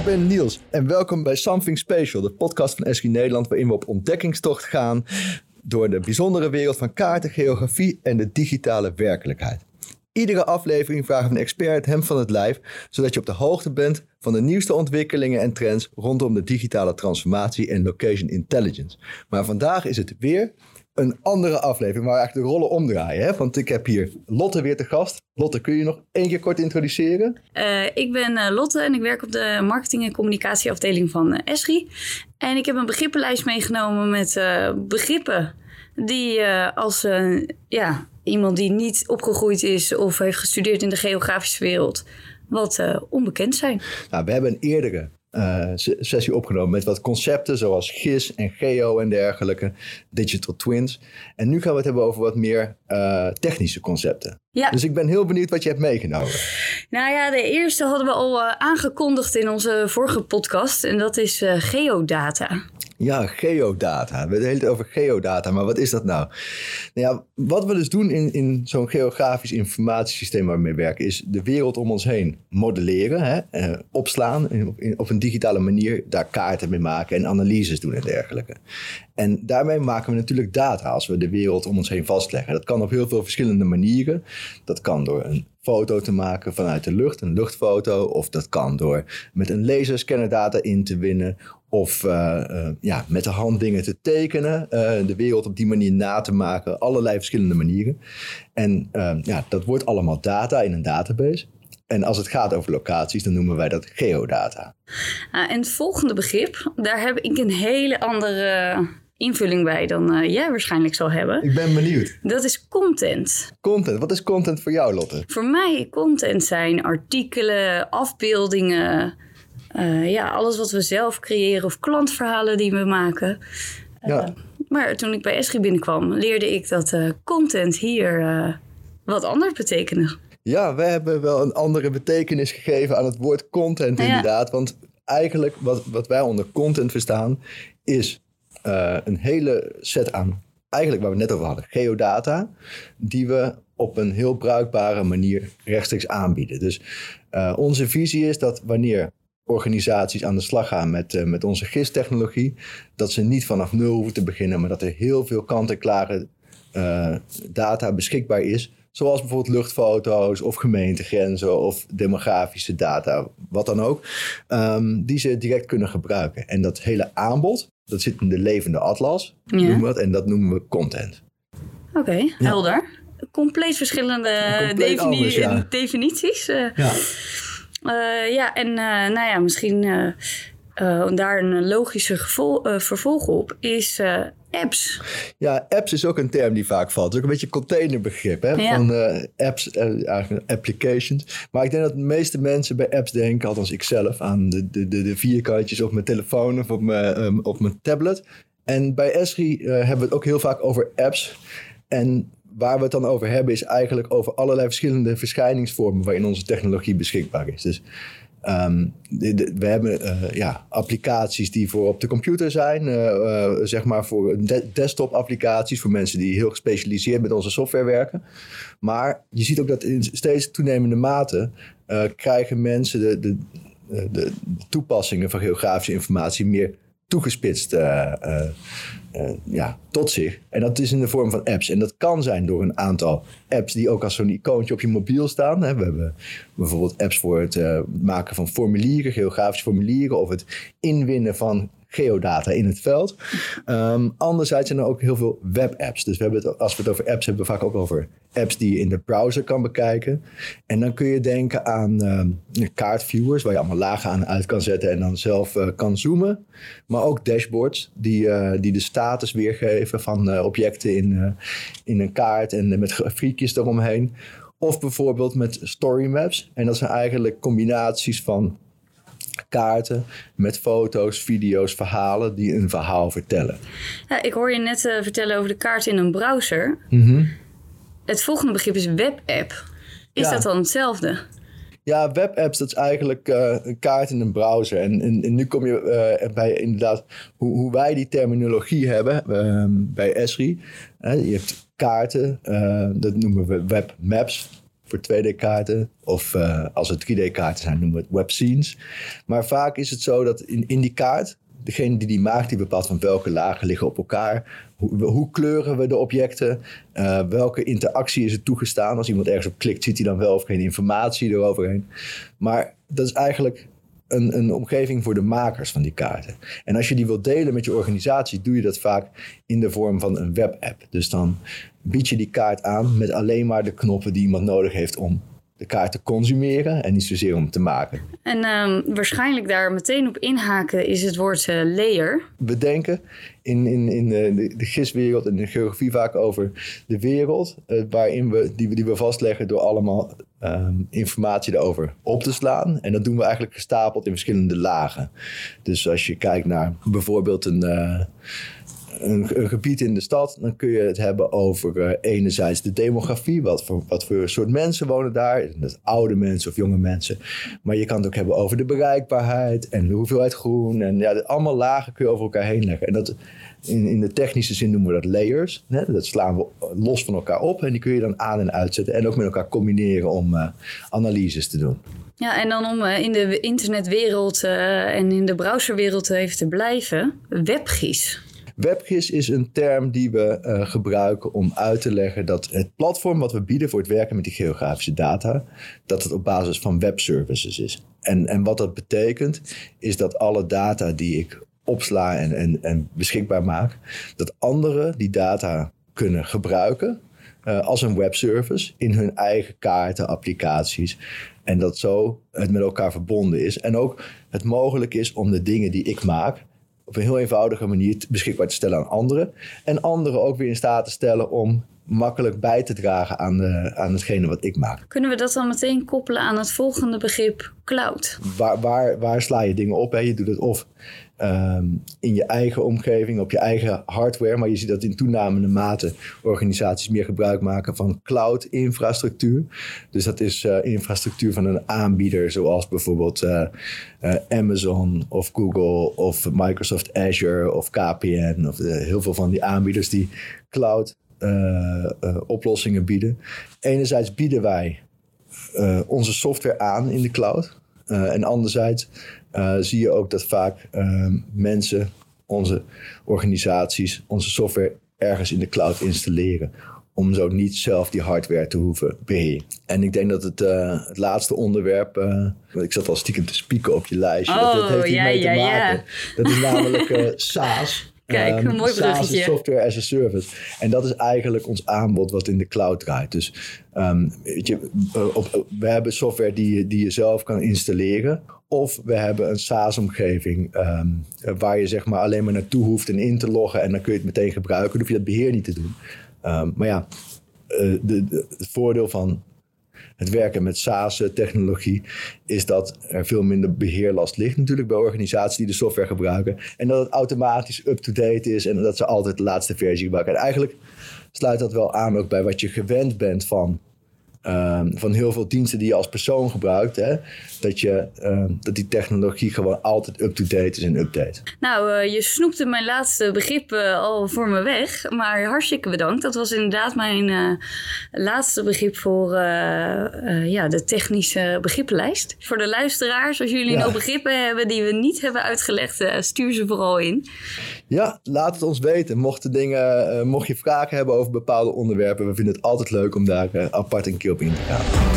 ik ben Niels en welkom bij Something Special, de podcast van Esri Nederland, waarin we op ontdekkingstocht gaan door de bijzondere wereld van kaarten, geografie en de digitale werkelijkheid. Iedere aflevering vragen we een expert hem van het lijf, zodat je op de hoogte bent van de nieuwste ontwikkelingen en trends rondom de digitale transformatie en location intelligence. Maar vandaag is het weer een andere aflevering waar we eigenlijk de rollen omdraaien. Hè? Want ik heb hier Lotte weer te gast. Lotte, kun je nog één keer kort introduceren? Uh, ik ben uh, Lotte en ik werk op de marketing- en communicatieafdeling van uh, Esri. En ik heb een begrippenlijst meegenomen met begrippen die als ja, iemand die niet opgegroeid is of heeft gestudeerd in de geografische wereld wat onbekend zijn. Nou, we hebben een eerdere uh, sessie opgenomen met wat concepten zoals GIS en Geo en dergelijke, digital twins. En nu gaan we het hebben over wat meer uh, technische concepten. Ja. Dus ik ben heel benieuwd wat je hebt meegenomen. Nou ja, de eerste hadden we al uh, aangekondigd in onze vorige podcast en dat is geodata. Ja, geodata. We hebben het over geodata, maar wat is dat nou? nou ja, wat we dus doen in, in zo'n geografisch informatiesysteem waar we mee werken, is de wereld om ons heen modelleren, hè, eh, opslaan, in, op een digitale manier daar kaarten mee maken en analyses doen en dergelijke. En daarmee maken we natuurlijk data als we de wereld om ons heen vastleggen. Dat kan op heel veel verschillende manieren. Dat kan door een foto te maken vanuit de lucht, een luchtfoto. Of dat kan door met een laserscanner data in te winnen. Of uh, uh, ja, met de hand dingen te tekenen. Uh, de wereld op die manier na te maken. Allerlei verschillende manieren. En ja, dat wordt allemaal data in een database. En als het gaat over locaties, dan noemen wij dat geodata. en het volgende begrip, daar heb ik een hele andere invulling bij dan uh, jij waarschijnlijk zal hebben. Ik ben benieuwd. Dat is content. Content. Wat is content voor jou, Lotte? Voor mij content zijn artikelen, afbeeldingen. Uh, ja, alles wat we zelf creëren of klantverhalen die we maken. Uh, ja. Maar toen ik bij Esri binnenkwam, leerde ik dat content hier wat anders betekende. Ja, we hebben wel een andere betekenis gegeven aan het woord content inderdaad. Want eigenlijk wat, wat wij onder content verstaan is een hele set aan, eigenlijk waar we net over hadden, geodata, die we op een heel bruikbare manier rechtstreeks aanbieden. Dus onze visie is dat wanneer organisaties aan de slag gaan met, uh, met onze GIS-technologie, dat ze niet vanaf nul hoeven te beginnen, maar dat er heel veel kant-en-klare data beschikbaar is Zoals bijvoorbeeld luchtfoto's of gemeentegrenzen of demografische data, wat dan ook. Um, die ze direct kunnen gebruiken. En dat hele aanbod, dat zit in de levende atlas, ja. noemen we dat, en dat noemen we content. Oké, okay, helder. Compleet verschillende compleet defini anders, ja. definities. Uh, ja. Uh, ja, en uh, nou ja, misschien daar een logische vervolg op is apps. Ja, apps is ook een term die vaak valt. Het is ook een beetje een containerbegrip hè? van uh, apps, uh, eigenlijk applications. Maar ik denk dat de meeste mensen bij apps denken, althans ik zelf, aan de, de, de, de vierkantjes op mijn telefoon of op mijn, um, op mijn tablet. En bij Esri uh, hebben we het ook heel vaak over apps. En waar we het dan over hebben is eigenlijk over allerlei verschillende verschijningsvormen waarin onze technologie beschikbaar is. Dus Um, we hebben uh, ja, applicaties die voor op de computer zijn, uh, uh, zeg maar voor de desktop applicaties, voor mensen die heel gespecialiseerd met onze software werken. Maar je ziet ook dat in steeds toenemende mate krijgen mensen de, de, toepassingen van geografische informatie meer toegespitst uh, ja, tot zich. En dat is in de vorm van apps. En dat kan zijn door een aantal apps die ook als zo'n icoontje op je mobiel staan. We hebben bijvoorbeeld apps voor het maken van formulieren, geografische formulieren of het inwinnen van geodata in het veld. Um, anderzijds zijn er ook heel veel webapps. Dus we hebben het, als we het over apps hebben, we vaak ook over apps die je in de browser kan bekijken. En dan kun je denken aan um, kaartviewers, waar je allemaal lagen aan uit kan zetten en dan zelf uh, kan zoomen. Maar ook dashboards die, uh, die de status weergeven van uh, objecten in, in een kaart en met grafiekjes eromheen. Of bijvoorbeeld met story maps. En dat zijn eigenlijk combinaties van kaarten met foto's, video's, verhalen die een verhaal vertellen. Ja, ik hoor je net uh, vertellen over de kaart in een browser. Mm -hmm. Het volgende begrip is webapp. Is ja. dat dan hetzelfde? Ja, webapps, dat is eigenlijk uh, een kaart in een browser. En, en, en nu kom je uh, bij inderdaad hoe, hoe, wij die terminologie hebben bij Esri. je hebt kaarten, dat noemen we webmaps voor 2D-kaarten. Of als het 3D-kaarten zijn, noemen we het webscenes. Maar vaak is het zo dat in, in die kaart degene die die maakt, die bepaalt van welke lagen liggen op elkaar. Hoe, kleuren we de objecten? Uh, welke interactie is er toegestaan? Als iemand ergens op klikt, ziet hij dan wel of geen informatie eroverheen. Maar dat is eigenlijk een, een omgeving voor de makers van die kaarten. En als je die wilt delen met je organisatie, doe je dat vaak in de vorm van een webapp. Dus dan bied je die kaart aan met alleen maar de knoppen die iemand nodig heeft om de kaart te consumeren en niet zozeer om te maken. En um, waarschijnlijk daar meteen op inhaken is het woord uh, layer. We denken in, in, in de, de GIS-wereld en de geografie vaak over de wereld uh, waarin we die, die we vastleggen door allemaal um, informatie erover op te slaan. En dat doen we eigenlijk gestapeld in verschillende lagen. Dus als je kijkt naar bijvoorbeeld een. Uh, een, gebied in de stad, dan kun je het hebben over uh, enerzijds de demografie. Wat voor, wat voor soort mensen wonen daar? Dat oude mensen of jonge mensen. Maar je kan het ook hebben over de bereikbaarheid en de hoeveelheid groen. En ja, allemaal lagen kun je over elkaar heen leggen. En dat, in, in de technische zin noemen we dat layers. Hè? Dat slaan we los van elkaar op en die kun je dan aan en uitzetten. En ook met elkaar combineren om uh, analyses te doen. Ja, en dan om uh, in de internetwereld en in de browserwereld even te blijven, WebGIS. WebGIS is een term die we uh, gebruiken om uit te leggen dat het platform wat we bieden voor het werken met die geografische data, dat het op basis van webservices is. En, en wat dat betekent, is dat alle data die ik opsla en, en, en beschikbaar maak, dat anderen die data kunnen gebruiken uh, als een webservice in hun eigen kaarten, applicaties. En dat zo het met elkaar verbonden is. En ook het mogelijk is om de dingen die ik maak op een heel eenvoudige manier beschikbaar te stellen aan anderen. En anderen ook weer in staat te stellen om makkelijk bij te dragen aan, de, aan hetgene wat ik maak. Kunnen we dat dan meteen koppelen aan het volgende begrip cloud? Waar, waar, waar sla je dingen op? Hè? Je doet het of Ehm, in je eigen omgeving, op je eigen hardware. Maar je ziet dat in toenemende mate organisaties meer gebruik maken van cloud-infrastructuur. Dus dat is uh, infrastructuur van een aanbieder, zoals bijvoorbeeld uh, uh, Amazon of Google of Microsoft Azure of KPN. Of heel veel van die aanbieders die cloud oplossingen bieden. Enerzijds bieden wij onze software aan in de cloud. En anderzijds uh, zie je ook dat vaak uh, mensen, onze organisaties, onze software ergens in de cloud installeren. Om zo niet zelf die hardware te hoeven beheren. En ik denk dat het, uh, het laatste onderwerp. Ik zat al stiekem te spieken op je lijstje. Oh, dat, heeft ja, mee ja, te maken. Ja. Dat is namelijk SaaS. Kijk, een mooi bruggetje. SaaS software as a service. En dat is eigenlijk ons aanbod wat in de cloud draait. Dus um, weet je, op, we hebben software die, die je zelf kan installeren of we hebben een SaaS-omgeving um, waar je zeg maar alleen maar naartoe hoeft en in te loggen en dan kun je het meteen gebruiken. Dan hoef je dat beheer niet te doen. Maar ja, uh, de, de, het voordeel van het werken met SaaS-technologie is dat er veel minder beheerlast ligt natuurlijk bij organisaties die de software gebruiken. En dat het automatisch up-to-date is en dat ze altijd de laatste versie gebruiken. En eigenlijk sluit dat wel aan ook bij wat je gewend bent van Um, van heel veel diensten die je als persoon gebruikt. Hè, dat, je, um, dat die technologie gewoon altijd up-to-date is en update. Nou, uh, je snoepte mijn laatste begrip uh, al voor me weg. Maar hartstikke bedankt. Dat was inderdaad mijn uh, laatste begrip voor ja, de technische begrippenlijst. Voor de luisteraars, als jullie ja. nog begrippen hebben die we niet hebben uitgelegd, stuur ze vooral in. Ja, laat het ons weten. Mocht, dingen, mocht je vragen hebben over bepaalde onderwerpen, we vinden het altijd leuk om daar apart een keer op in te gaan.